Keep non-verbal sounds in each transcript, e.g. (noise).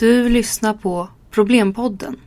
Du lyssnar på Problempodden.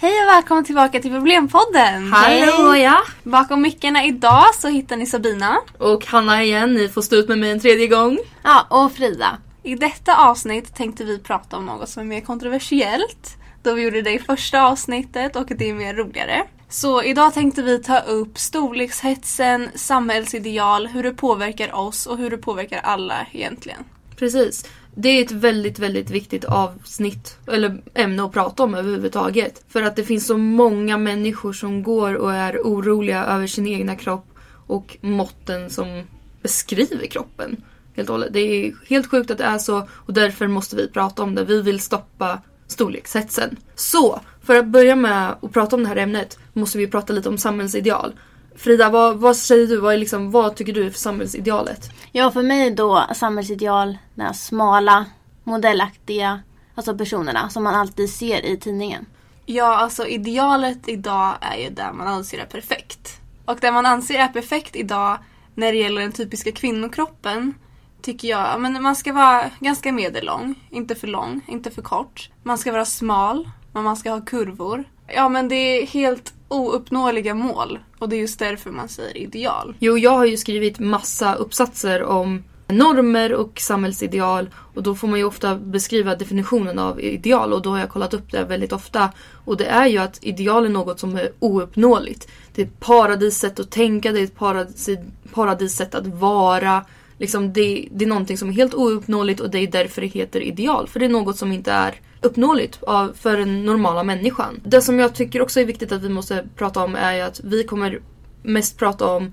Hej och välkommen tillbaka till Problempodden! Hallå ja! Bakom mickarna idag så hittar ni Sabina. Och Hanna igen, ni får stå ut med mig en tredje gång. Ja, och Frida. I detta avsnitt tänkte vi prata om något som är mer kontroversiellt. Då vi gjorde det i första avsnittet och det är mer roligare. Så idag tänkte vi ta upp storlekshetsen, samhällsideal, hur det påverkar oss och hur det påverkar alla egentligen. Precis. Det är ett väldigt, väldigt viktigt avsnitt, eller ämne att prata om överhuvudtaget. För att det finns så många människor som går och är oroliga över sin egna kropp och måtten som beskriver kroppen. Helt och hållet. Det är helt sjukt att det är så och därför måste vi prata om det. Vi vill stoppa storlekshetsen. Så, för att börja med att prata om det här ämnet måste vi prata lite om samhällsideal. Frida, vad, vad säger du? Vad, är liksom, vad tycker du är för samhällsidealet? Ja, för mig då samhällsideal, den här smala, modellaktiga, alltså personerna som man alltid ser i tidningen. Ja, alltså idealet idag är ju där man anser är perfekt. Och det man anser är perfekt idag när det gäller den typiska kvinnokroppen tycker jag, ja, men man ska vara ganska medellång, inte för lång, inte för kort. Man ska vara smal, men man ska ha kurvor. Ja men det är helt ouppnåeliga mål och det är just därför man säger ideal. Jo, jag har ju skrivit massa uppsatser om normer och samhällsideal och då får man ju ofta beskriva definitionen av ideal och då har jag kollat upp det väldigt ofta. Och det är ju att ideal är något som är ouppnåeligt. Det är ett paradissätt att tänka, det är ett paradis, paradissätt att vara. Liksom det, det är någonting som är helt ouppnåeligt och det är därför det heter ideal. För det är något som inte är uppnåeligt av, för den normala människan. Det som jag tycker också är viktigt att vi måste prata om är ju att vi kommer mest prata om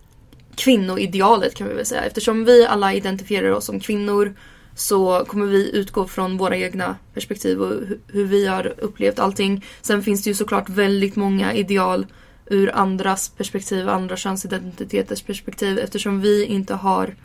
kvinnoidealet kan vi väl säga. Eftersom vi alla identifierar oss som kvinnor så kommer vi utgå från våra egna perspektiv och hur vi har upplevt allting. Sen finns det ju såklart väldigt många ideal ur andras perspektiv, andra könsidentiteters perspektiv. Eftersom vi inte har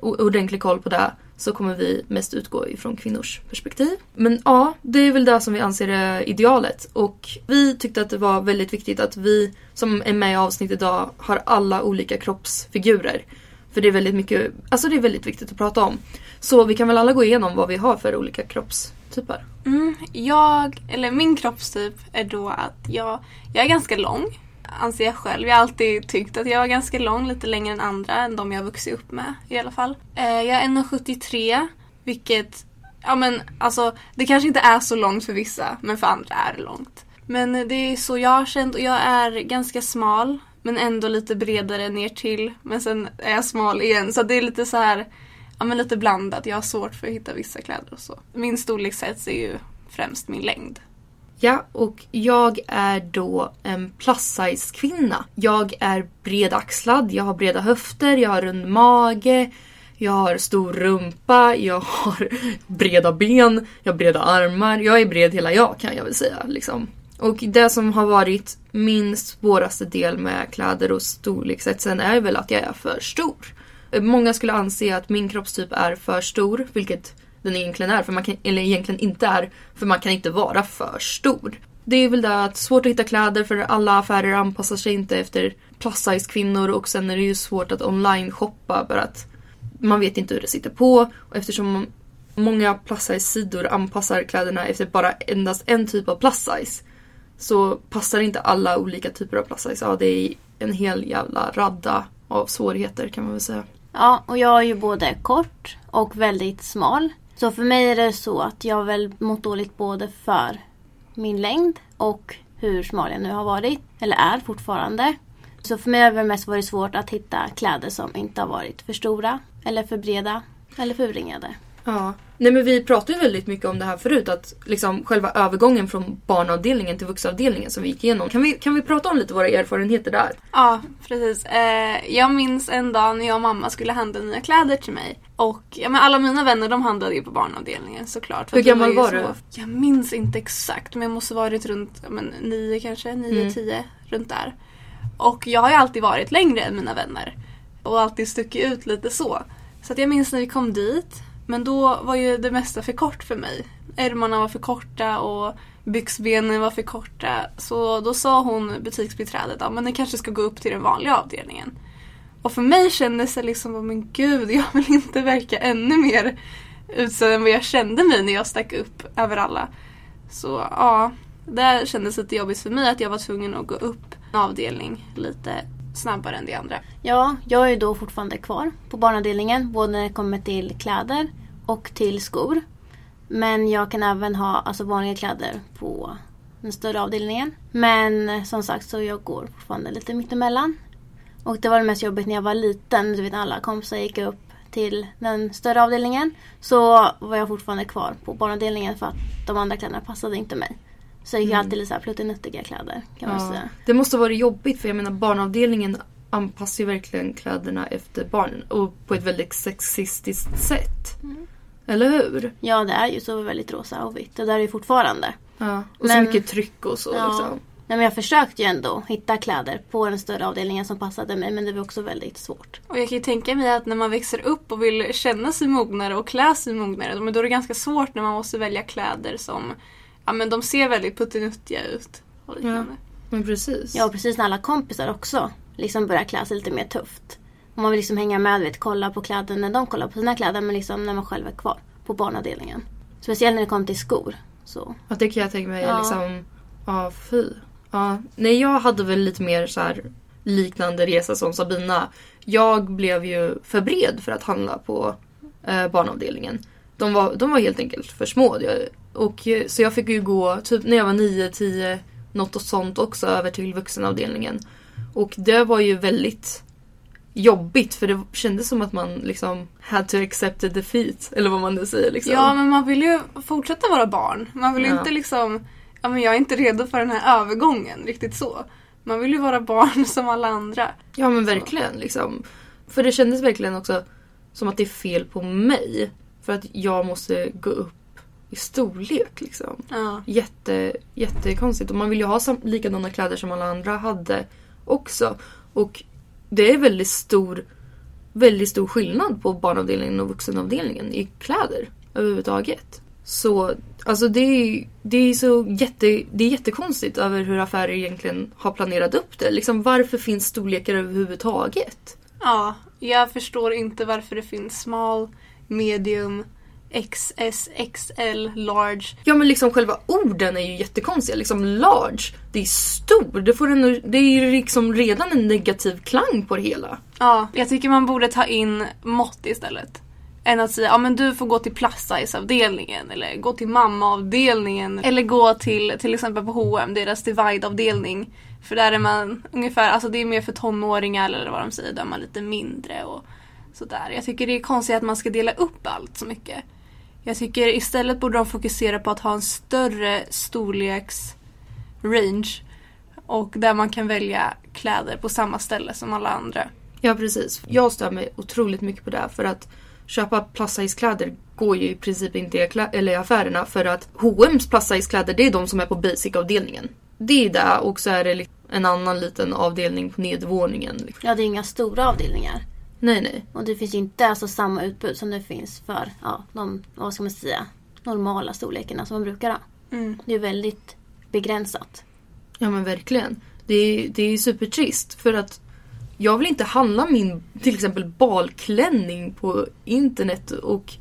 ordentlig koll på det så kommer vi mest utgå ifrån kvinnors perspektiv. Men ja, det är väl det som vi anser är idealet. Och vi tyckte att det var väldigt viktigt att vi som är med i avsnittet idag har alla olika kroppsfigurer. För det är väldigt mycket, alltså det är väldigt viktigt att prata om. Så vi kan väl alla gå igenom vad vi har för olika kroppstyper. Mm, jag, eller min kroppstyp är då att jag, jag är ganska lång. Anser jag själv. Jag har alltid tyckt att jag var ganska lång, lite längre än andra, än de jag vuxit upp med i alla fall. Eh, jag är 1,73 vilket, ja men alltså det kanske inte är så långt för vissa, men för andra är det långt. Men det är så jag har känt och jag är ganska smal men ändå lite bredare ner till. Men sen är jag smal igen så det är lite så här ja, men lite blandat. Jag har svårt för att hitta vissa kläder och så. Min storlekshets är ju främst min längd. Ja, och jag är då en plus size kvinna. Jag är bredaxlad, jag har breda höfter, jag har rund mage, jag har stor rumpa, jag har (laughs) breda ben, jag har breda armar. Jag är bred hela jag kan jag väl säga. Liksom. Och det som har varit min svåraste del med kläder och storlekshetsen är väl att jag är för stor. Många skulle anse att min kroppstyp är för stor, vilket den egentligen är, för man kan, eller egentligen inte är, för man kan inte vara för stor. Det är väl det att svårt att hitta kläder för alla affärer anpassar sig inte efter plus size kvinnor och sen är det ju svårt att online shoppa för att man vet inte hur det sitter på och eftersom många plus size sidor anpassar kläderna efter bara endast en typ av plus size så passar inte alla olika typer av plus size. Ja, det är en hel jävla radda av svårigheter kan man väl säga. Ja, och jag är ju både kort och väldigt smal. Så för mig är det så att jag har väl mått dåligt både för min längd och hur smal jag nu har varit, eller är fortfarande. Så för mig har det mest varit svårt att hitta kläder som inte har varit för stora, eller för breda, eller för urringade. Ja. Nej men vi pratade ju väldigt mycket om det här förut att liksom själva övergången från barnavdelningen till vuxenavdelningen som vi gick igenom. Kan vi, kan vi prata om lite våra erfarenheter där? Ja, precis. Eh, jag minns en dag när jag och mamma skulle handla nya kläder till mig. Och ja, men alla mina vänner de handlade ju på barnavdelningen såklart. för Hur gammal var små. du? Jag minns inte exakt men jag måste varit runt men, nio kanske, nio, Mm. tio, runt där. Och jag har ju alltid varit längre än mina vänner. Och alltid stuckit ut lite så. Så att jag minns när vi kom dit. Men då var ju det mesta för kort för mig. Ärmarna var för korta och byxbenen var för korta. Så då sa hon, butiksbiträdet, ja, men kanske ska gå upp till den vanliga avdelningen. Och för mig kändes det liksom, men gud, jag vill inte verka ännu mer utsedd än vad jag kände mig när jag stack upp över alla. Så ja, det kändes lite jobbigt för mig att jag var tvungen att gå upp en avdelning lite snabbare än de andra. Ja, jag är ju då fortfarande kvar på barnavdelningen. Både när det kommer till kläder och till skor. Men jag kan även ha alltså, vanliga kläder på den större avdelningen. Men som sagt så jag går fortfarande lite mittemellan. Och det var det mest jobbigt när jag var liten. Du vet alla kompisar gick upp till den större avdelningen. Så var jag fortfarande kvar på barnavdelningen för att de andra kläderna passade inte mig. Så jag gick alltid lite så här pluttinuttiga kläder kan man Ja. säga. Det måste vara jobbigt för jag menar barnavdelningen anpassar ju verkligen kläderna efter barnen och på ett väldigt sexistiskt sätt. Mm. Eller hur? Ja det är ju så väldigt rosa och vitt. Det där är ju fortfarande. Ja. Och Men- så mycket tryck och så Ja. liksom. Nej, men jag försökte ju ändå hitta kläder på den större avdelningen som passade mig men det var också väldigt svårt. Och jag kan ju tänka mig att när man växer upp och vill känna sig mognare och klä sig mognare, men då är det ganska svårt när man måste välja kläder som, ja men de ser väldigt puttinuttiga ut. Och liknande. Men precis. Ja, och precis när alla kompisar också liksom börjar klä sig lite mer tufft. Och man vill liksom hänga med, vet, kolla på kläder när de kollar på sina kläder men liksom när man själv är kvar på barnavdelningen. Speciellt när det kommer till skor. Så. Ja, det kan jag tänka mig Ja. liksom, ja fy. Ja. Nej jag hade väl lite mer så här liknande resa som Sabina. Jag blev ju för bred för att handla på eh, barnavdelningen. De var, de var helt enkelt för små. Jag, och, eh, så jag fick ju gå typ när jag var 9-10, något sånt också, över till vuxenavdelningen. Och det var ju väldigt jobbigt för det kändes som att man liksom had to accept the defeat. Eller vad man nu säger liksom. Ja, men man vill ju fortsätta vara barn. Man vill ju Ja. inte liksom, ja men jag är inte redo för den här övergången, riktigt så. Man vill ju vara barn (laughs) som alla andra. Ja men verkligen liksom. För det kändes verkligen också som att det är fel på mig. För att jag måste gå upp i storlek liksom. Ja. Jätte, jättekonstigt. Och man vill ju ha sam- likadana kläder som alla andra hade också. Och det är väldigt stor, väldigt stor skillnad på barnavdelningen och vuxenavdelningen i kläder överhuvudtaget. Så alltså det är, det är så jätte, det är jättekonstigt över hur affärer egentligen har planerat upp det. Liksom varför finns storlekar överhuvudtaget? Ja, jag förstår inte varför det finns small, medium, XS, XL, large. Ja men liksom själva orden är ju jättekonstiga. Liksom large, det är stor. Det, får en, det är ju liksom redan en negativ klang på det hela. Ja, jag tycker man borde ta in mått istället. Än att säga, ja men du får gå till plus size avdelningen eller gå till mammaavdelningen eller gå till till exempel på H&M deras divide-avdelning. För där är man ungefär, alltså det är mer för tonåringar eller vad de säger, där är man lite mindre och sådär. Jag tycker det är konstigt att man ska dela upp allt så mycket. Jag tycker istället borde de fokusera på att ha en större storleks range och där man kan välja kläder på samma ställe som alla andra. Ja precis. Jag stör mig otroligt mycket på det för att köpa plus size kläder går ju i princip inte i, eller i affärerna för att H&M's plus size kläder det är de som är på basic-avdelningen. Det är det och så är det li- en annan liten avdelning på nedervåningen. liksom. Ja, det är inga stora avdelningar. Nej nej. Och det finns ju inte alltså samma utbud som det finns för ja, de, vad ska man säga, normala storlekarna som man brukar ha. Mm. Det är väldigt begränsat. Ja men verkligen. Det är, det är supertrist för att jag vill inte handla min till exempel balklänning på internet och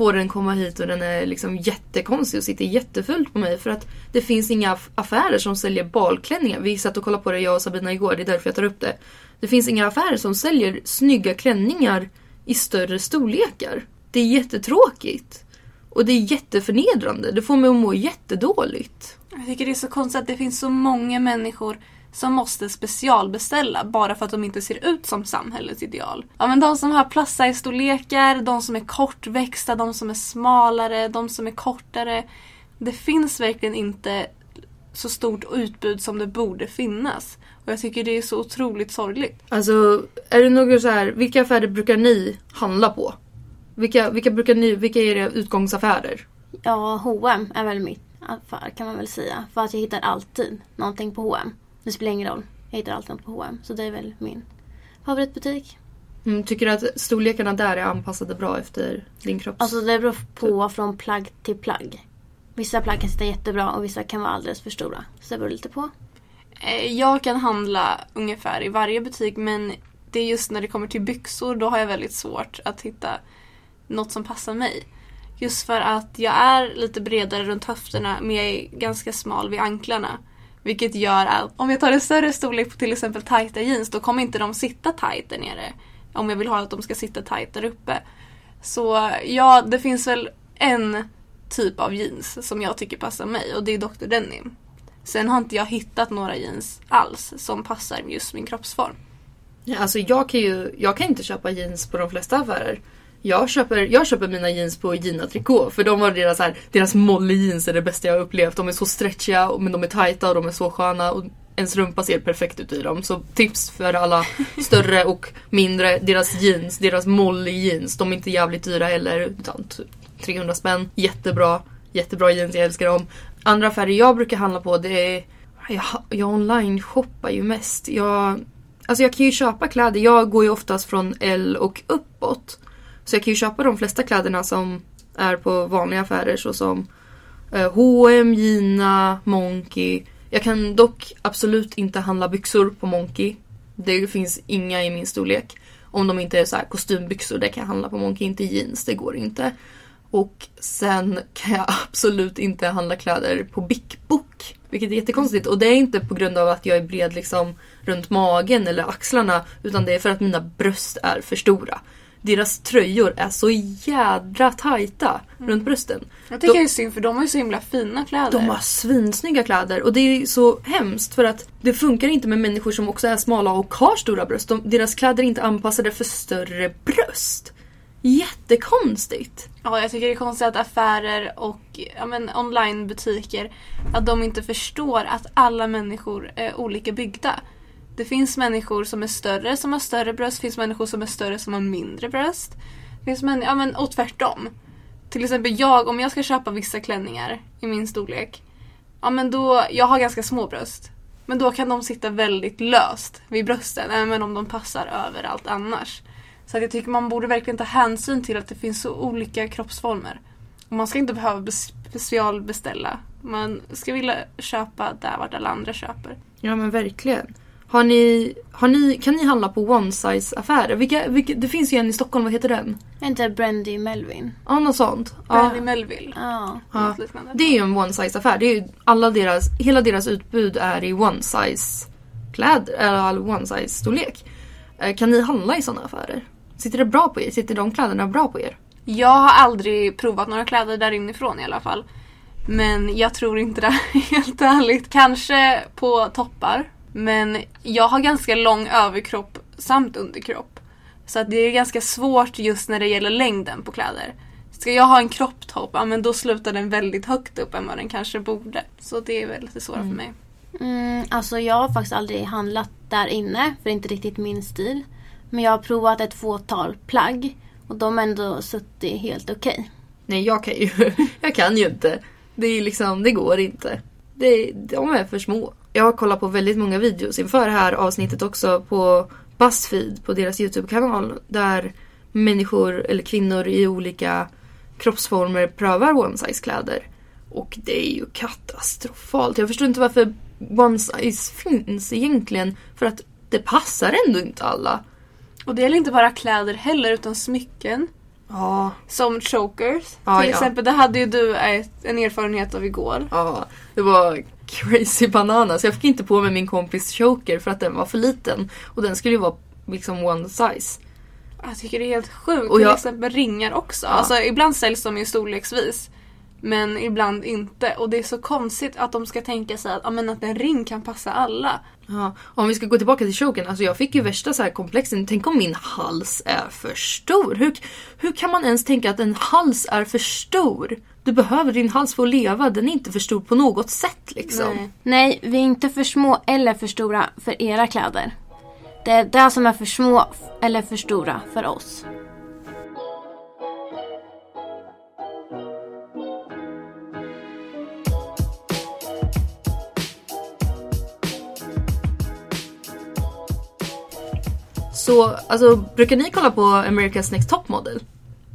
får den komma hit och den är liksom jättekonstig och sitter jättefullt på mig för att det finns inga affärer som säljer balklänningar. Vi satt och kollade på det jag och Sabina igår, det är därför jag tar upp det. Det finns inga affärer som säljer snygga klänningar i större storlekar. Det är jättetråkigt. Och det är jätteförnedrande. Det får mig att må jättedåligt. Jag tycker det är så konstigt att det finns så många människor som måste specialbeställa bara för att de inte ser ut som samhällets ideal. Ja men de som har plus size storlekar, de som är kortväxta, de som är smalare, de som är kortare. Det finns verkligen inte så stort utbud som det borde finnas. Och jag tycker det är så otroligt sorgligt. Alltså, är det något så här, vilka affärer brukar ni handla på? Vilka, vilka, brukar ni, vilka är era utgångsaffärer? Ja, H&M är väl mitt affär kan man väl säga. För att jag hittar alltid någonting på H&M. Det spelar ingen roll. Jag hittar alltid något på H&M. Så det är väl min favoritbutik. Mm, tycker du att storlekarna där är anpassade bra efter din kropps... Alltså det beror på från plagg till plagg. Vissa plagg kan sitta jättebra och vissa kan vara alldeles för stora. Så det beror lite på. Eh, Jag kan handla ungefär i varje butik men det är just när det kommer till byxor då har jag väldigt svårt att hitta något som passar mig. Just för att jag är lite bredare runt höfterna men jag är ganska smal vid anklarna. Vilket gör att om jag tar en större storlek på till exempel tajta jeans då kommer inte de sitta tajt där nere. Om jag vill ha att de ska sitta tajt där uppe. Så ja, det finns väl en typ av jeans som jag tycker passar mig och det är Dr. Denim. Sen har inte jag hittat några jeans alls som passar just min kroppsform. Ja, Alltså jag kan ju jag kan inte köpa jeans på de flesta affärer. Jag köper, jag köper mina jeans på Gina Tricot för de var deras, här, deras molly jeans är det bästa jag har upplevt. De är så stretchiga men de är tajta och de är så sköna och ens rumpa ser perfekt ut i dem. Så tips för alla större och mindre. Deras jeans, deras molly jeans. De är inte jävligt dyra heller. Utan typ 300 spänn. Jättebra. Jättebra jeans, jag älskar dem. Andra affärer jag brukar handla på det är... Jag, jag online shoppar ju mest. Jag, alltså jag kan ju köpa kläder. Jag går ju oftast från L och uppåt. Så jag kan ju köpa de flesta kläderna som är på vanliga affärer såsom eh, H&M, Gina, Monkey. Jag kan dock absolut inte handla byxor på Monkey. Det finns inga i min storlek. Om de inte är så här kostymbyxor, det kan jag handla på Monkey, inte jeans, det går inte. Och sen kan jag (laughs) absolut inte handla kläder på Bic Book. Vilket är jättekonstigt. Och det är inte på grund av att jag är bred liksom runt magen eller axlarna. Utan det är för att mina bröst är för stora. Deras tröjor är så jädra tajta runt brösten. Jag tycker Då- det är synd för de har ju så himla fina kläder. De har svinsnygga kläder och det är så hemskt för att det funkar inte med människor som också är smala och har stora bröst. De, deras kläder är inte anpassade för större bröst. Jättekonstigt. Ja, jag tycker det är konstigt att affärer och ja, men, onlinebutiker att de inte förstår att alla människor är olika byggda. Det finns människor som är större som har större bröst, det finns människor som är större som har mindre bröst. Det finns människor, ja, men, och tvärtom. Till exempel jag, om jag ska köpa vissa klänningar i min storlek. Ja men då, jag har ganska små bröst. Men då kan de sitta väldigt löst vid brösten, även om de passar överallt annars. Så att jag tycker man borde verkligen ta hänsyn till att det finns så olika kroppsformer. Och man ska inte behöva specialbeställa. Man ska vilja köpa där vart alla andra köper. Ja men verkligen. Har ni, har ni, kan ni handla på one size affärer? Vilka, vilka, det finns ju en i Stockholm, vad heter den? Är inte Brandy Melvin? Ja, något sånt. Ja. Brandy Melville. Ja. Ja. Det är ju en one size affär. Det är ju alla deras, hela deras utbud är i one size kläder, eller one size storlek. Eh, Kan ni handla i sådana affärer? Sitter det bra på er? Sitter de kläderna bra på er? Jag har aldrig provat några kläder där inifrån i alla fall. Men jag tror inte det, (laughs) helt ärligt. Kanske på toppar. Men jag har ganska lång överkropp samt underkropp. Så att det är ganska svårt just när det gäller längden på kläder. Ska jag ha en kropptopp, ja men då slutar den väldigt högt upp än vad den kanske borde. Så det är väl lite svårare för mig. Mm, alltså jag har faktiskt aldrig handlat där inne för det är inte riktigt min stil. Men jag har provat ett fåtal plagg och de har ändå suttit helt okej. Nej, jag kan ju, (laughs) jag kan ju inte. Det är liksom, det går inte. Det, de är för små. Jag har kollat på väldigt många videos inför det här avsnittet också på Buzzfeed, på deras YouTube-kanal. Där människor, eller kvinnor i olika kroppsformer prövar one size kläder. Och det är ju katastrofalt. Jag förstår inte varför one size finns egentligen. För att det passar ändå inte alla. Och det gäller inte bara kläder heller utan smycken. Ja, Som chokers. Ja, Till ja. exempel, det hade ju du ett, en erfarenhet av igår. Ja, det var crazy bananas. Jag fick inte på mig min kompis choker för att den var för liten. Och den skulle ju vara liksom one size. Jag tycker det är helt sjukt. Och Till jag- exempel ringar också. Ja. Alltså, ibland säljs de ju storleksvis. Men ibland inte. Och det är så konstigt att de ska tänka sig att, men att en ring kan passa alla. Ja, om vi ska gå tillbaka till choken. Alltså jag fick ju värsta så här komplexen. Tänk om min hals är för stor. Hur, hur kan man ens tänka att en hals är för stor? Du behöver din hals för att leva. Den är inte för stor på något sätt liksom. Nej. Nej, vi är inte för små eller för stora för era kläder. Det är det som är för små eller för stora för oss. Så alltså, brukar ni kolla på America's Next Top Model?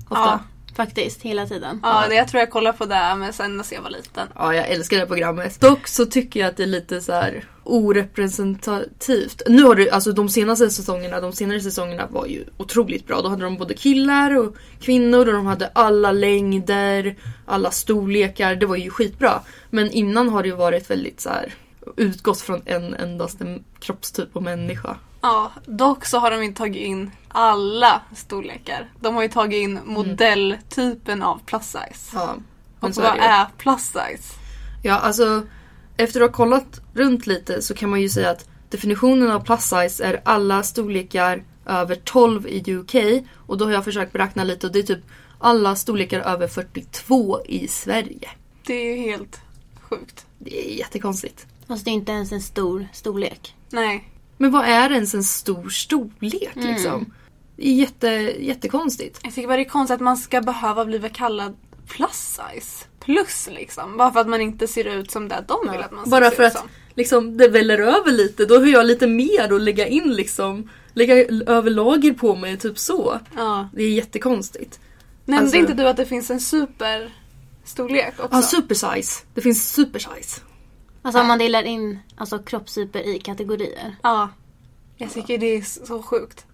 Ofta? Ja. Faktiskt, hela tiden. Ja, det, jag tror jag kollade på det men sen när jag var liten. Ja, jag älskar det programmet. Dock så tycker jag att det är lite så här orepresentativt. Nu har det, alltså de senaste säsongerna, de senare säsongerna var ju otroligt bra. Då hade de både killar och kvinnor och de hade alla längder, alla storlekar. Det var ju skitbra. Men innan har det ju varit väldigt så här utgått från en endaste kroppstyp och människa. Ja, dock så har de inte tagit in alla storlekar. De har ju tagit in modelltypen av plus size. Ja, Och så vad är plus size? Ja, alltså efter att ha kollat runt lite så kan man ju säga att definitionen av plus size är alla storlekar över 12 i UK och då har jag försökt beräkna lite och det är typ alla storlekar över 42 i Sverige. Det är ju helt sjukt. Det är jättekonstigt. Fast det är inte ens en stor storlek. Nej. Men vad är ens en stor storlek liksom? Det är jätte, jättekonstigt. Jag tycker bara det är konstigt att man ska behöva bli kallad plus size. Plus liksom. Bara för att man inte ser ut som det de vill att man ska Bara se för ut att som. liksom, det väller över lite, då har jag lite mer att lägga in liksom. Lägga över lager på mig, typ så. Ja. Det är jättekonstigt. Nämnde Alltså- inte du att det finns en superstorlek också? Ja, supersize. Det finns supersize. Alltså om man delar in alltså, kroppstyper i kategorier. Ja. Jag tycker det är så sjukt.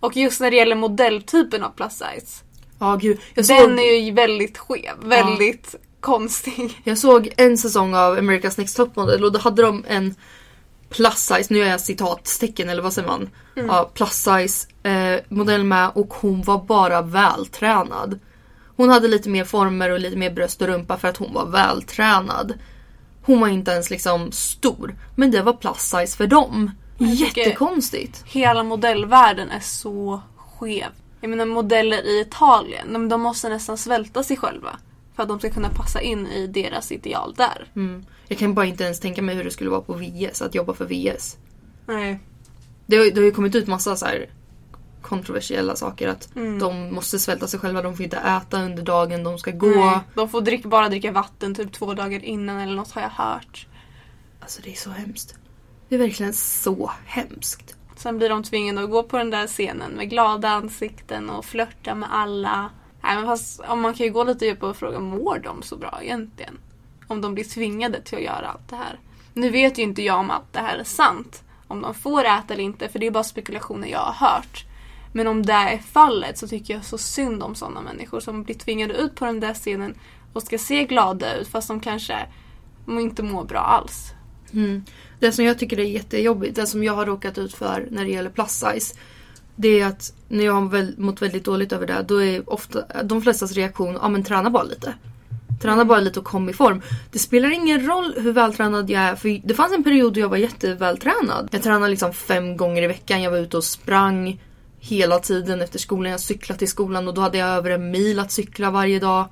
Och just när det gäller modelltypen av plus size. Ja, gud. Jag Den såg, är ju väldigt skev. Väldigt konstig. jag såg en säsong av America's Next Top Model och då hade de en plus size, nu gör jag citatstecken eller vad säger man? Ja, plus size eh, modell med och hon var bara vältränad. Hon hade lite mer former och lite mer bröst och rumpa för att hon var vältränad. Hon var inte ens liksom stor. Men det var plus size för dem. Jättekonstigt. Hela modellvärlden är så skev. Jag menar modeller i Italien, de, de måste nästan svälta sig själva. För att de ska kunna passa in i deras ideal där. Mm. Jag kan bara inte ens tänka mig hur det skulle vara på VS, att jobba för VS. Nej. Det har, det har ju kommit ut massa så här kontroversiella saker. Att Mm. de måste svälta sig själva, de får inte äta under dagen, de ska gå. Nej. De får drick, bara dricka vatten typ två dagar innan eller något har jag hört. Alltså det är så hemskt. Det är verkligen så hemskt. Sen blir de tvingade att gå på den där scenen med glada ansikten och flörta med alla. Nej men fast om man kan ju gå lite djupare och fråga, mår de så bra egentligen? Om de blir tvingade till att göra allt det här. Nu vet ju inte jag om allt det här är sant. Om de får äta eller inte, för det är bara spekulationer jag har hört. Men om det är fallet så tycker jag så synd om sådana människor som blir tvingade ut på den där scenen och ska se glada ut fast de kanske inte mår bra alls. Mm. Det som jag tycker är jättejobbigt, det som jag har råkat ut för när det gäller plus size. Det är att när jag har mått väldigt dåligt över det, då är ofta de flestas reaktion, ja men träna bara lite. Träna bara lite och kom i form. Det spelar ingen roll hur vältränad jag är, för det fanns en period då jag var jättevältränad. Jag tränade liksom fem gånger i veckan, jag var ute och sprang hela tiden efter skolan. Jag cyklade till skolan och då hade jag över en mil att cykla varje dag.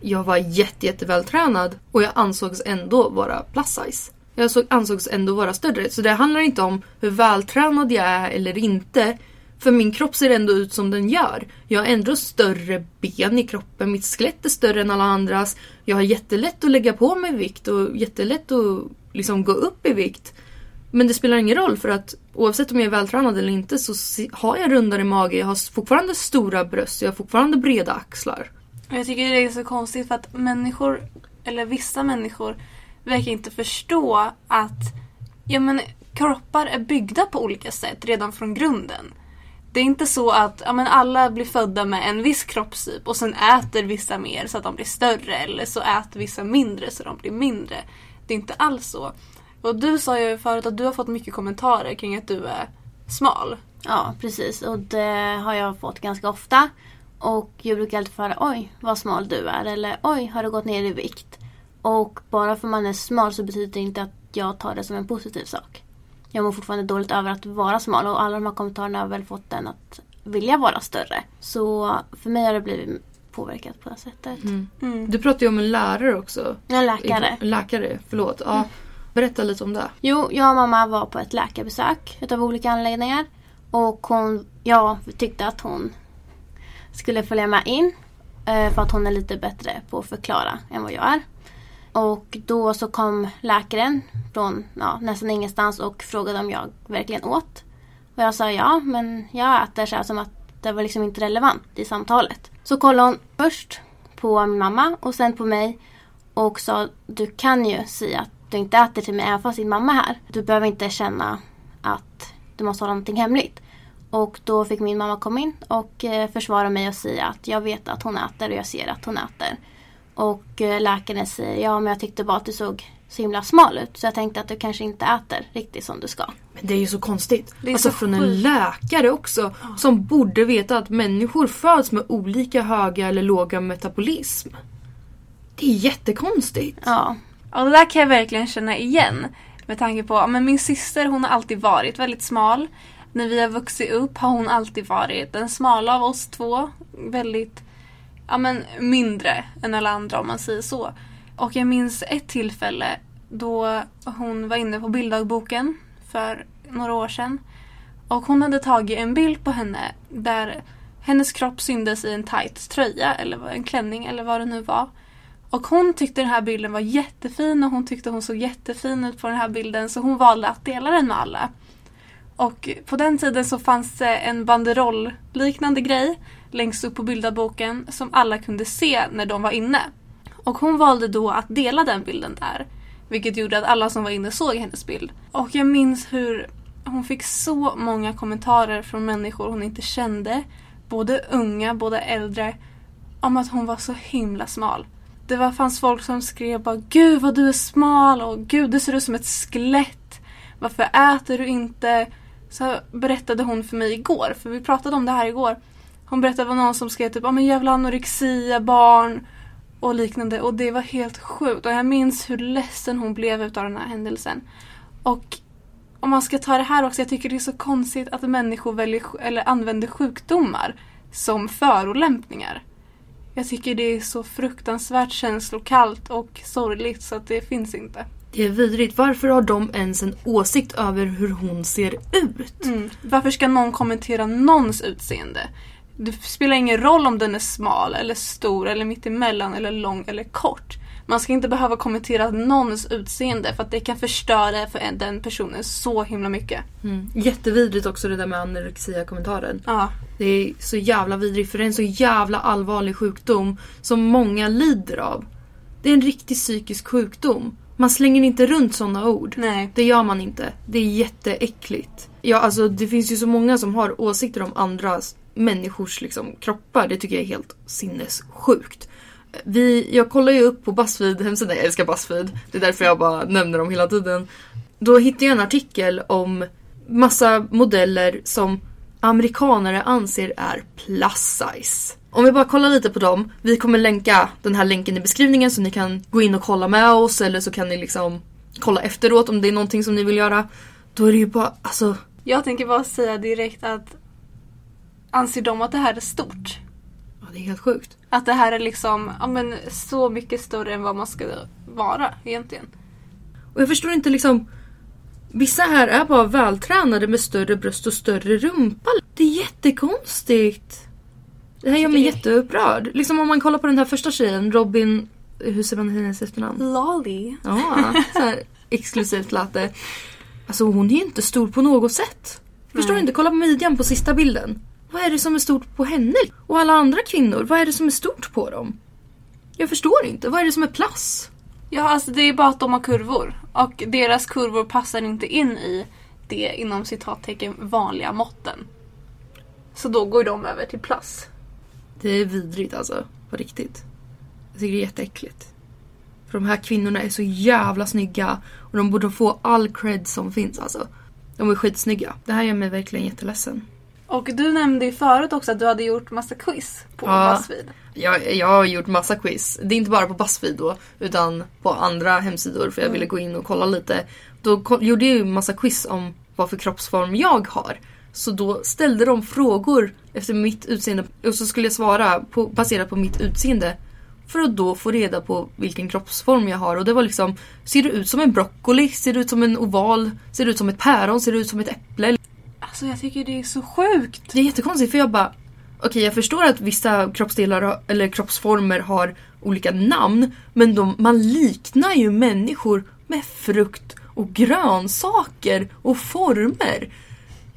Jag var jätte, jättevältränad och jag ansågs ändå vara plus size. Jag ansågs ändå vara större. Så det handlar inte om hur vältränad jag är eller inte. För min kropp ser ändå ut som den gör. Jag har ändå större ben i kroppen. Mitt skelett är större än alla andras. Jag har jättelätt att lägga på mig vikt och jättelätt att liksom gå upp i vikt. Men det spelar ingen roll för att oavsett om jag är vältränad eller inte så har jag rundare mage. Jag har fortfarande stora bröst. Jag har fortfarande breda axlar. Jag tycker det är så konstigt för att människor, eller vissa människor, verkar inte förstå att ja, men, kroppar är byggda på olika sätt redan från grunden. Det är inte så att ja, men alla blir födda med en viss kroppstyp och sen äter vissa mer så att de blir större eller så äter vissa mindre så de blir mindre. Det är inte alls så. Och du sa ju förut att du har fått mycket kommentarer kring att du är smal. Ja, precis. Och det har jag fått ganska ofta. Och jag brukar alltid föra oj vad smal du är. Eller oj har du gått ner i vikt. Och bara för man är smal så betyder det inte att jag tar det som en positiv sak. Jag mår fortfarande dåligt över att vara smal och alla de här kommentarerna har väl fått den att vilja vara större. Så för mig har det blivit påverkat på det sättet. Mm. Du pratade ju om en lärare också. Jag är läkare. En läkare, förlåt. Ja. Berätta lite om det. Jo, jag och mamma var på ett läkarbesök utav olika anledningar. Och hon, jag tyckte att hon skulle följa med in. Eh, för att hon är lite bättre på att förklara än vad jag är. Och då så kom läkaren från ja, nästan ingenstans och frågade om jag verkligen åt. Och jag sa ja, men jag äter så här som att det var liksom inte relevant i samtalet. Så kollade hon först på min mamma och sen på mig och sa du kan ju säga att du inte äter till mig även fast din mamma är här. Du behöver inte känna att du måste hålla någonting hemligt. Och då fick min mamma komma in och eh, försvara mig och säga att jag vet att hon äter och jag ser att hon äter. Och eh, läkaren säger ja men jag tyckte bara att du såg så himla smal ut så jag tänkte att du kanske inte äter riktigt som du ska. Men det är ju så konstigt. Det är alltså så från en läkare också. Som borde veta att människor föds med olika höga eller låga metabolism. Det är jättekonstigt. Ja, och det där kan jag verkligen känna igen. Med tanke på, att men min syster hon har alltid varit väldigt smal. När vi har vuxit upp har hon alltid varit den smala av oss två. Väldigt, ja men mindre än alla andra om man säger så. Och jag minns ett tillfälle då hon var inne på bilddagboken för några år sedan. Och hon hade tagit en bild på henne där hennes kropp syntes i en tight tröja eller en klänning eller vad det nu var. Och hon tyckte den här bilden var jättefin och hon tyckte hon såg jättefin ut på den här bilden så hon valde att dela den med alla. Och på den tiden så fanns det en banderoll-liknande grej längst upp på bilderboken som alla kunde se när de var inne. Och hon valde då att dela den bilden där. Vilket gjorde att alla som var inne såg hennes bild. Och jag minns hur hon fick så många kommentarer från människor hon inte kände. Både unga, både äldre. Om att hon var så himla smal. Det var, fanns folk som skrev bara Gud vad du är smal och Gud du ser ut som ett skelett. Varför äter du inte? Så berättade hon för mig igår, för vi pratade om det här igår. Hon berättade om någon som skrev typ ah, men jävla anorexia barn och liknande och det var helt sjukt och jag minns hur ledsen hon blev utav den här händelsen. Och om man ska ta det här också, jag tycker det är så konstigt att människor väljer, eller använder sjukdomar som förolämpningar. Jag tycker det är så fruktansvärt känslokallt och sorgligt så att det finns inte. Det är vidrigt. Varför har de ens en åsikt över hur hon ser ut? Mm. Varför ska någon kommentera någons utseende? Det spelar ingen roll om den är smal eller stor eller mittemellan eller lång eller kort. Man ska inte behöva kommentera någons utseende för att det kan förstöra för en- den personen så himla mycket. Mm. Jättevidrigt också det där med anorexia-kommentaren. Ja, Det är så jävla vidrigt för det är en så jävla allvarlig sjukdom som många lider av. Det är en riktig psykisk sjukdom. Man slänger inte runt sådana ord. nej. Det gör man inte. Det är jätteäckligt. Ja, alltså det finns ju så många som har åsikter om andras människors liksom, kroppar. Det tycker jag är helt sinnessjukt. Vi, jag kollar ju upp på Buzzfeed hemsidan, jag älskar Buzzfeed. Det är därför jag bara nämner dem hela tiden. Då hittade jag en artikel om massa modeller som amerikanare anser är plus size. Om vi bara kollar lite på dem. Vi kommer länka den här länken i beskrivningen så ni kan gå in och kolla med oss eller så kan ni liksom kolla efteråt om det är någonting som ni vill göra. Då är det ju bara, alltså Jag tänker bara säga direkt att anser de att det här är stort? ja, det är helt sjukt. Att det här är liksom ja, men, så mycket större än vad man ska vara egentligen. Och jag förstår inte liksom Vissa här är bara vältränade med större bröst och större rumpa. Det är jättekonstigt. Det här gör mig jätteupprörd. Liksom om man kollar på den här första tjejen, Robin... Hur ser man hennes efternamn? Lolly. Ja, så här exklusivt lät det. Alltså hon är ju inte stor på något sätt. Förstår Nej. du inte? Kolla på midjan på sista bilden. Vad är det som är stort på henne? Och alla andra kvinnor, vad är det som är stort på dem? Jag förstår inte. Vad är det som är plats? Ja, alltså det är bara att de har kurvor. Och deras kurvor passar inte in i det inom citattecken vanliga måtten. Så då går de över till plus. Det är vidrigt alltså. På riktigt. Jag tycker det är jätteäckligt. För de här kvinnorna är så jävla snygga. Och de borde få all cred som finns alltså. De är skitsnygga. Det här gör mig verkligen jätteledsen. Och du nämnde ju förut också att du hade gjort massa quiz på Ja. Buzzfeed. Jag, jag har gjort massa quiz. Det är inte bara på Buzzfeed då, utan på andra hemsidor för jag ville gå in och kolla lite. Då gjorde jag ju massa quiz om vad för kroppsform jag har. Så då ställde de frågor efter mitt utseende och så skulle jag svara på, baserat på mitt utseende. För att då få reda på vilken kroppsform jag har och det var liksom Ser du ut som en broccoli? Ser du ut som en oval? Ser du ut som ett päron? Ser du ut som ett äpple? Alltså jag tycker det är så sjukt. Det är jättekonstigt för jag bara Okej jag förstår att vissa kroppsdelar eller kroppsformer har olika namn men de, man liknar ju människor med frukt och grönsaker och former.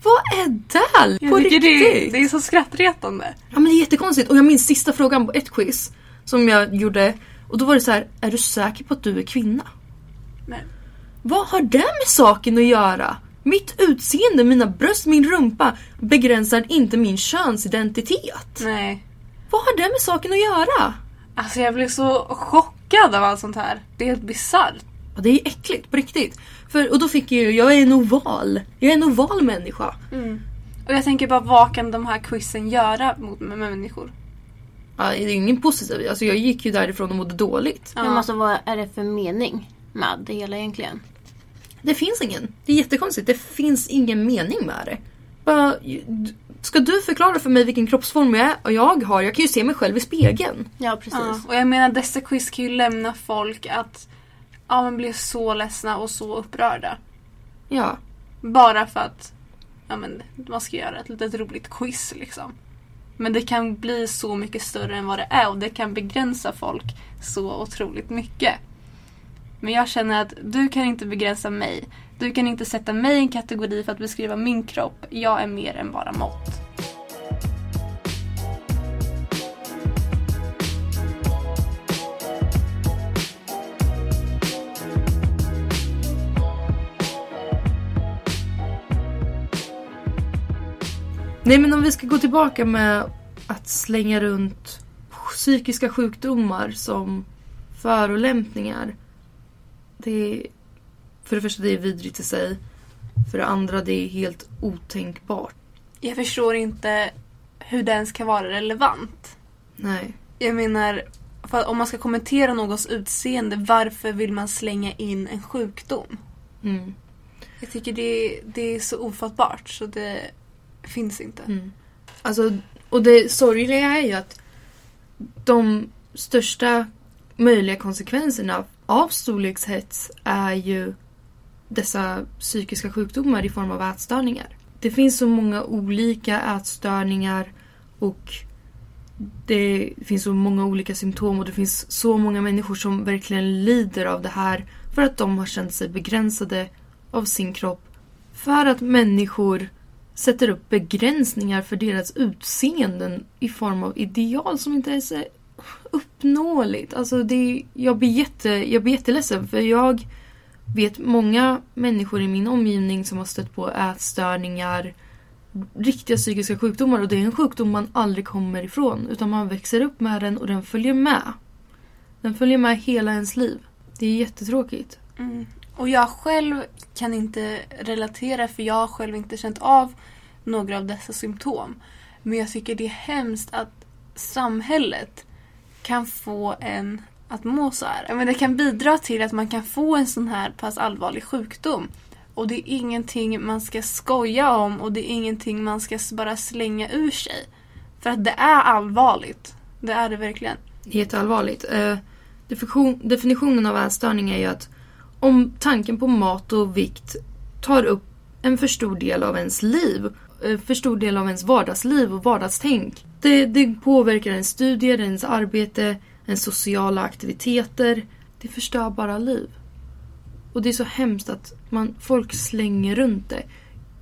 Vad är det? På riktigt? det, det är så skrattretande. Ja men det är jättekonstigt och jag minns sista frågan på ett quiz som jag gjorde och då var det så här: är du säker på att du är kvinna? Nej. Vad har det med saken att göra? Mitt utseende, mina bröst, min rumpa begränsar inte min könsidentitet. Nej. Vad har det med saken att göra? Alltså jag blev så chockad av allt sånt här. Det är helt bisarrt. Ja, det är äckligt på riktigt. För, och då fick jag ju, jag är en oval. Jag är en oval människa. Och jag tänker bara vad kan de här quizen göra mot med människor? Ja, det är ingen positiv. Alltså jag gick ju därifrån och mådde dåligt. Ja. Men alltså vad är det för mening med det hela egentligen? Det finns ingen. Det är jättekonstigt. Det finns ingen mening med det. Bara, ska du förklara för mig vilken kroppsform jag, är, jag har? Jag kan ju se mig själv i spegeln. Ja precis. Ja, och jag menar dessa quiz kan ju lämna folk att ja, men bli så ledsna och så upprörda. Ja. Bara för att ja, men, man ska göra ett litet roligt quiz liksom. Men det kan bli så mycket större än vad det är och det kan begränsa folk så otroligt mycket. Men jag känner att du kan inte begränsa mig. Du kan inte sätta mig i en kategori för att beskriva min kropp. Jag är mer än bara mått. Nej men om vi ska gå tillbaka med att slänga runt psykiska sjukdomar som förolämpningar. Det är, för det första det är vidrigt i sig. För det andra det är helt otänkbart. Jag förstår inte hur det ens kan vara relevant. Nej. Jag menar, om man ska kommentera någons utseende, varför vill man slänga in en sjukdom? Mm. Jag tycker det, det är så ofattbart så det finns inte. Mm. Alltså, och det sorgliga är ju att de största möjliga konsekvenserna av storlekshets är ju dessa psykiska sjukdomar i form av ätstörningar. Det finns så många olika ätstörningar och det finns så många olika symptom och det finns så många människor som verkligen lider av det här för att de har känt sig begränsade av sin kropp. För att människor sätter upp begränsningar för deras utseenden i form av ideal som inte är uppnåeligt. Alltså det, jag, blir jätte, jag blir jätteledsen för jag vet många människor i min omgivning som har stött på ätstörningar, riktiga psykiska sjukdomar och det är en sjukdom man aldrig kommer ifrån utan man växer upp med den och den följer med. Den följer med hela ens liv. Det är jättetråkigt. Mm. Och jag själv kan inte relatera för jag har själv inte känt av några av dessa symptom. Men jag tycker det är hemskt att samhället kan få en att må så här. Men det kan bidra till att man kan få en sån här pass allvarlig sjukdom. Och det är ingenting man ska skoja om och det är ingenting man ska bara slänga ur sig. För att det är allvarligt. Det är det verkligen. Jätteallvarligt. Eh, definitionen av ätstörning är ju att om tanken på mat och vikt tar upp en för stor del av ens liv, eh, för stor del av ens vardagsliv och vardagstänk. Det, det påverkar ens studier, ens arbete, ens sociala aktiviteter. Det förstör bara liv. Och det är så hemskt att man, folk slänger runt det.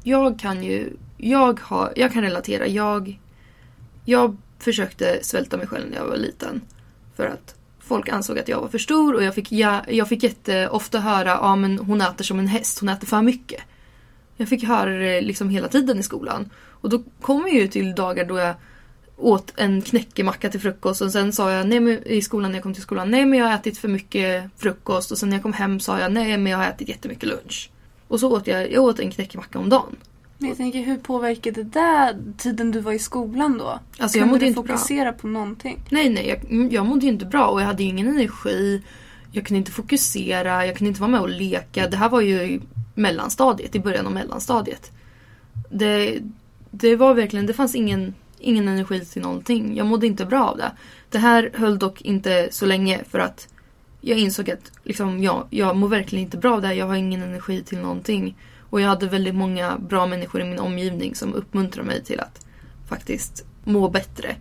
Jag kan ju, jag, har, jag kan relatera. Jag, jag försökte svälta mig själv när jag var liten. För att folk ansåg att jag var för stor och jag fick, jag, jag fick jätteofta höra ja men hon äter som en häst, hon äter för mycket. Jag fick höra det liksom hela tiden i skolan. Och då kom jag ju till dagar då jag åt en knäckemacka till frukost och sen sa jag nej, men, i skolan när jag kom till skolan nej men jag har ätit för mycket frukost och sen när jag kom hem sa jag nej men jag har ätit jättemycket lunch. Och så åt jag, jag åt en knäckemacka om dagen. Men jag tänker hur påverkade det där tiden du var i skolan då? Alltså jag Kunde mådde du inte bra. fokusera på någonting? Nej nej jag, jag mådde ju inte bra och jag hade ju ingen energi. Jag kunde inte fokusera, jag kunde inte vara med och leka. Det här var ju i mellanstadiet, i början av mellanstadiet. Det, det var verkligen, det fanns ingen, ingen energi till någonting. Jag mådde inte bra av det. Det här höll dock inte så länge för att jag insåg att liksom, jag, jag mår verkligen inte bra av det här. Jag har ingen energi till någonting. Och jag hade väldigt många bra människor i min omgivning som uppmuntrade mig till att faktiskt må bättre.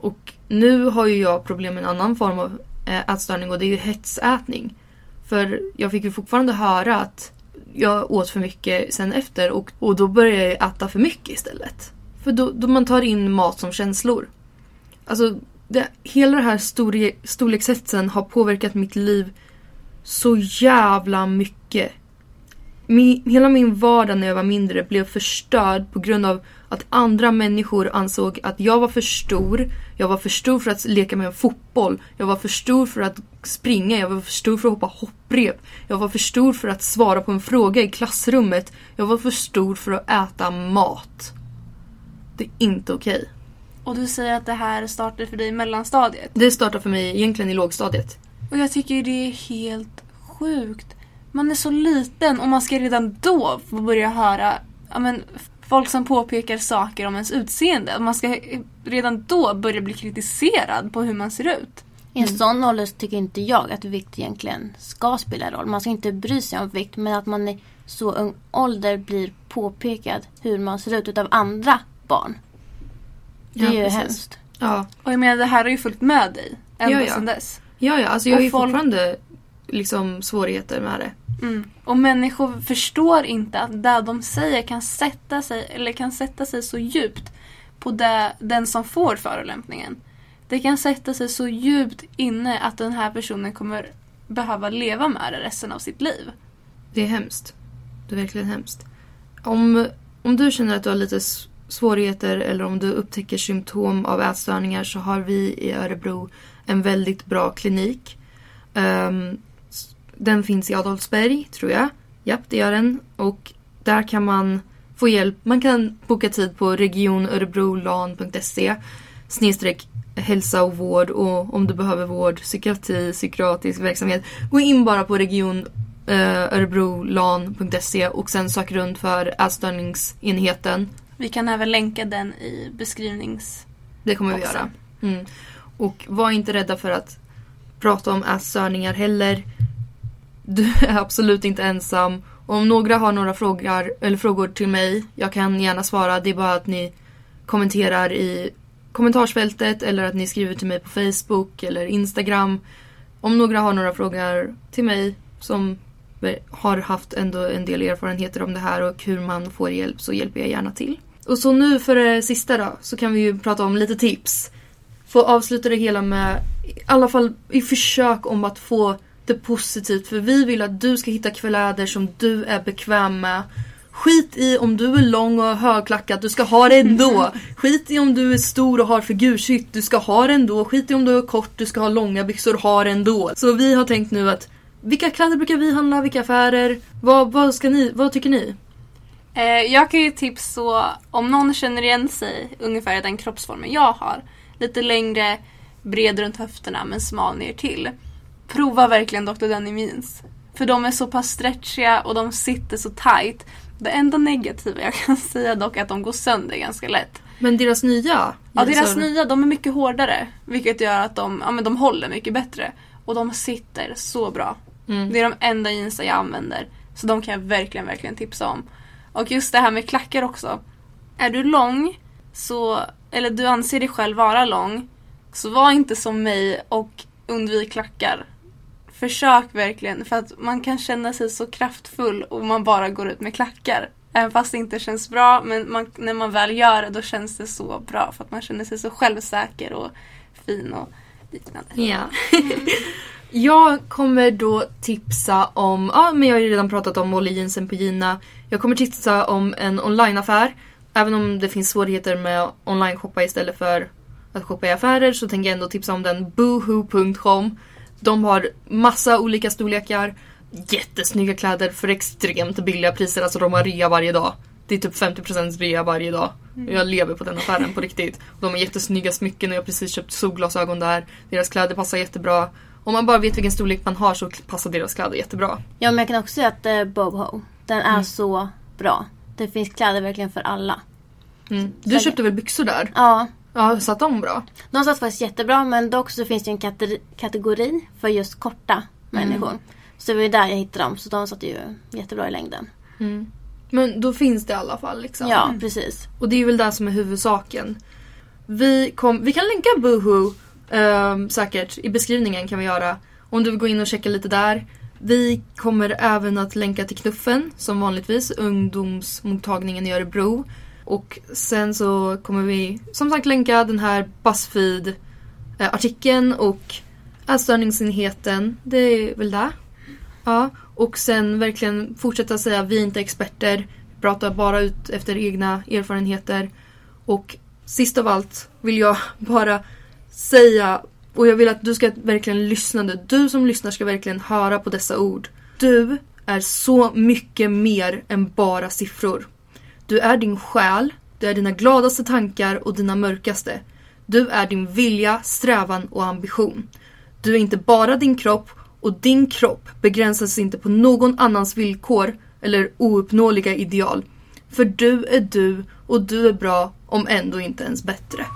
Och nu har ju jag problem med en annan form av eh, ätstörning och det är ju hetsätning. För jag fick ju fortfarande höra att jag åt för mycket sen efter och, och då började jag äta för mycket istället. För då, då man tar in mat som känslor. Alltså, det, hela den här storle, storlekshetsen har påverkat mitt liv så jävla mycket. min, hela min vardag när jag var mindre blev förstörd på grund av att andra människor ansåg att jag var för stor. Jag var för stor för att leka med en fotboll. Jag var för stor för att springa. Jag var för stor för att hoppa hopprep. Jag var för stor för att svara på en fråga i klassrummet. Jag var för stor för att äta mat. Det är inte okej. Och du säger att det här startade för dig i mellanstadiet. Det startar för mig egentligen i lågstadiet. Och jag tycker det är helt sjukt. Man är så liten och man ska redan då få börja höra ja, men, folk som påpekar saker om ens utseende. Och man ska redan då börja bli kritiserad på hur man ser ut. I en sån ålder tycker inte jag att vikt egentligen ska spela roll. Man ska inte bry sig om vikt men att man i så ung ålder blir påpekad hur man ser ut utav andra barn. Det Ja, är ju precis. hemskt. Ja, Och jag menar det här har ju följt med dig ända Ja, ja. sedan dess. ja, ja alltså jag har ju folk- fortfarande liksom svårigheter med det. Mm. Och människor förstår inte att det de säger kan sätta sig, eller kan sätta sig så djupt på det, den som får förolämpningen. Det kan sätta sig så djupt inne att den här personen kommer behöva leva med det resten av sitt liv. Det är hemskt. Det är verkligen hemskt. Om, om du känner att du har lite svårigheter eller om du upptäcker symptom av ätstörningar så har vi i Örebro en väldigt bra klinik. Um, den finns i Adolfsberg, tror jag. Japp, det gör den. Och där kan man få hjälp. Man kan boka tid på regionörebrolan.se snedstreck hälsa och vård och om du behöver vård, psykiatri, psykiatrisk verksamhet. Gå in bara på region eh, örebrolan.se och sen sök runt för ätstörningsenheten. Vi kan även länka den i beskrivnings... Det kommer vi göra. Mm. Och var inte rädda för att prata om ätstörningar heller. Du är absolut inte ensam. Om några har några frågor, eller frågor till mig, jag kan gärna svara. Det är bara att ni kommenterar i kommentarsfältet eller att ni skriver till mig på Facebook eller Instagram. Om några har några frågor till mig som har haft ändå en del erfarenheter om det här och hur man får hjälp så hjälper jag gärna till. Och så nu för det sista då så kan vi ju prata om lite tips. Få avsluta det hela med, i alla fall i försök om att få det positivt. För vi vill att du ska hitta kläder som du är bekväm med. Skit i om du är lång och högklackat, du ska ha det ändå. (laughs) Skit i om du är stor och har figursytt, du ska ha det ändå. Skit i om du är kort, du ska ha långa byxor, ha det ändå. Så vi har tänkt nu att vilka kläder brukar vi handla, vilka affärer? Vad, vad, ska ni, vad tycker ni? Eh, jag kan ju tips så om någon känner igen sig ungefär i den kroppsformen jag har. Lite längre, bred runt höfterna men smal ner till. Prova verkligen Dr. Denim Jeans. För de är så pass stretchiga och de sitter så tight. Det enda negativa jag kan (laughs) säga dock är att de går sönder ganska lätt. Men deras nya? Ja, deras alltså- nya de är mycket hårdare. Vilket gör att de, ja, men de håller mycket bättre. Och de sitter så bra. Mm. Det är de enda jeansen jag använder. Så de kan jag verkligen, verkligen tipsa om. Och just det här med klackar också. Är du lång, så, eller du anser dig själv vara lång, så var inte som mig och undvik klackar. Försök verkligen, för att man kan känna sig så kraftfull om man bara går ut med klackar. Även fast det inte känns bra, men man, när man väl gör det då känns det så bra. För att man känner sig så självsäker och fin och liknande. Ja. (laughs) jag kommer då tipsa om, ja men jag har ju redan pratat om Molly jeansen på Gina. Jag kommer tipsa om en onlineaffär. Även om det finns svårigheter med att online-shoppa istället för att shoppa i affärer så tänker jag ändå tipsa om den boohoo.com. De har massa olika storlekar, jättesnygga kläder för extremt billiga priser. Alltså de har rea varje dag. Det är typ 50% rea varje dag. Och Jag lever på den affären på riktigt. De har jättesnygga smycken och jag har precis köpt solglasögon där. Deras kläder passar jättebra. Om man bara vet vilken storlek man har så passar deras kläder jättebra. Ja men jag kan också säga att eh, Boho, den är Mm. så bra. Det finns kläder verkligen för alla. Mm. Du Säkert. köpte väl byxor där? Ja, Ja, satt de bra? de satt faktiskt jättebra men dock så finns det en kategori, kategori för just korta människor. Så det var ju där jag hittade dem så de satt ju jättebra i längden. Mm. Men då finns det i alla fall liksom. Ja, precis. Och det är väl det som är huvudsaken. Vi, kom, vi kan länka Boohoo Um, säkert i beskrivningen kan vi göra. Om du vill gå in och checka lite där. Vi kommer även att länka till Knuffen som vanligtvis, ungdomsmottagningen i Örebro. Och sen så kommer vi som sagt länka den här Buzzfeed-artikeln eh, och ätstörningsenheten. Det är väl det. Ja, och sen verkligen fortsätta säga vi är inte experter. pratar bara ut efter egna erfarenheter. Och sist av allt vill jag (laughs) bara säga och jag vill att du ska verkligen lyssna nu. Du som lyssnar ska verkligen höra på dessa ord. Du är så mycket mer än bara siffror. Du är din själ, du är dina gladaste tankar och dina mörkaste. Du är din vilja, strävan och ambition. Du är inte bara din kropp och din kropp begränsas inte på någon annans villkor eller ouppnåeliga ideal. För du är du och du är bra om ändå inte ens bättre.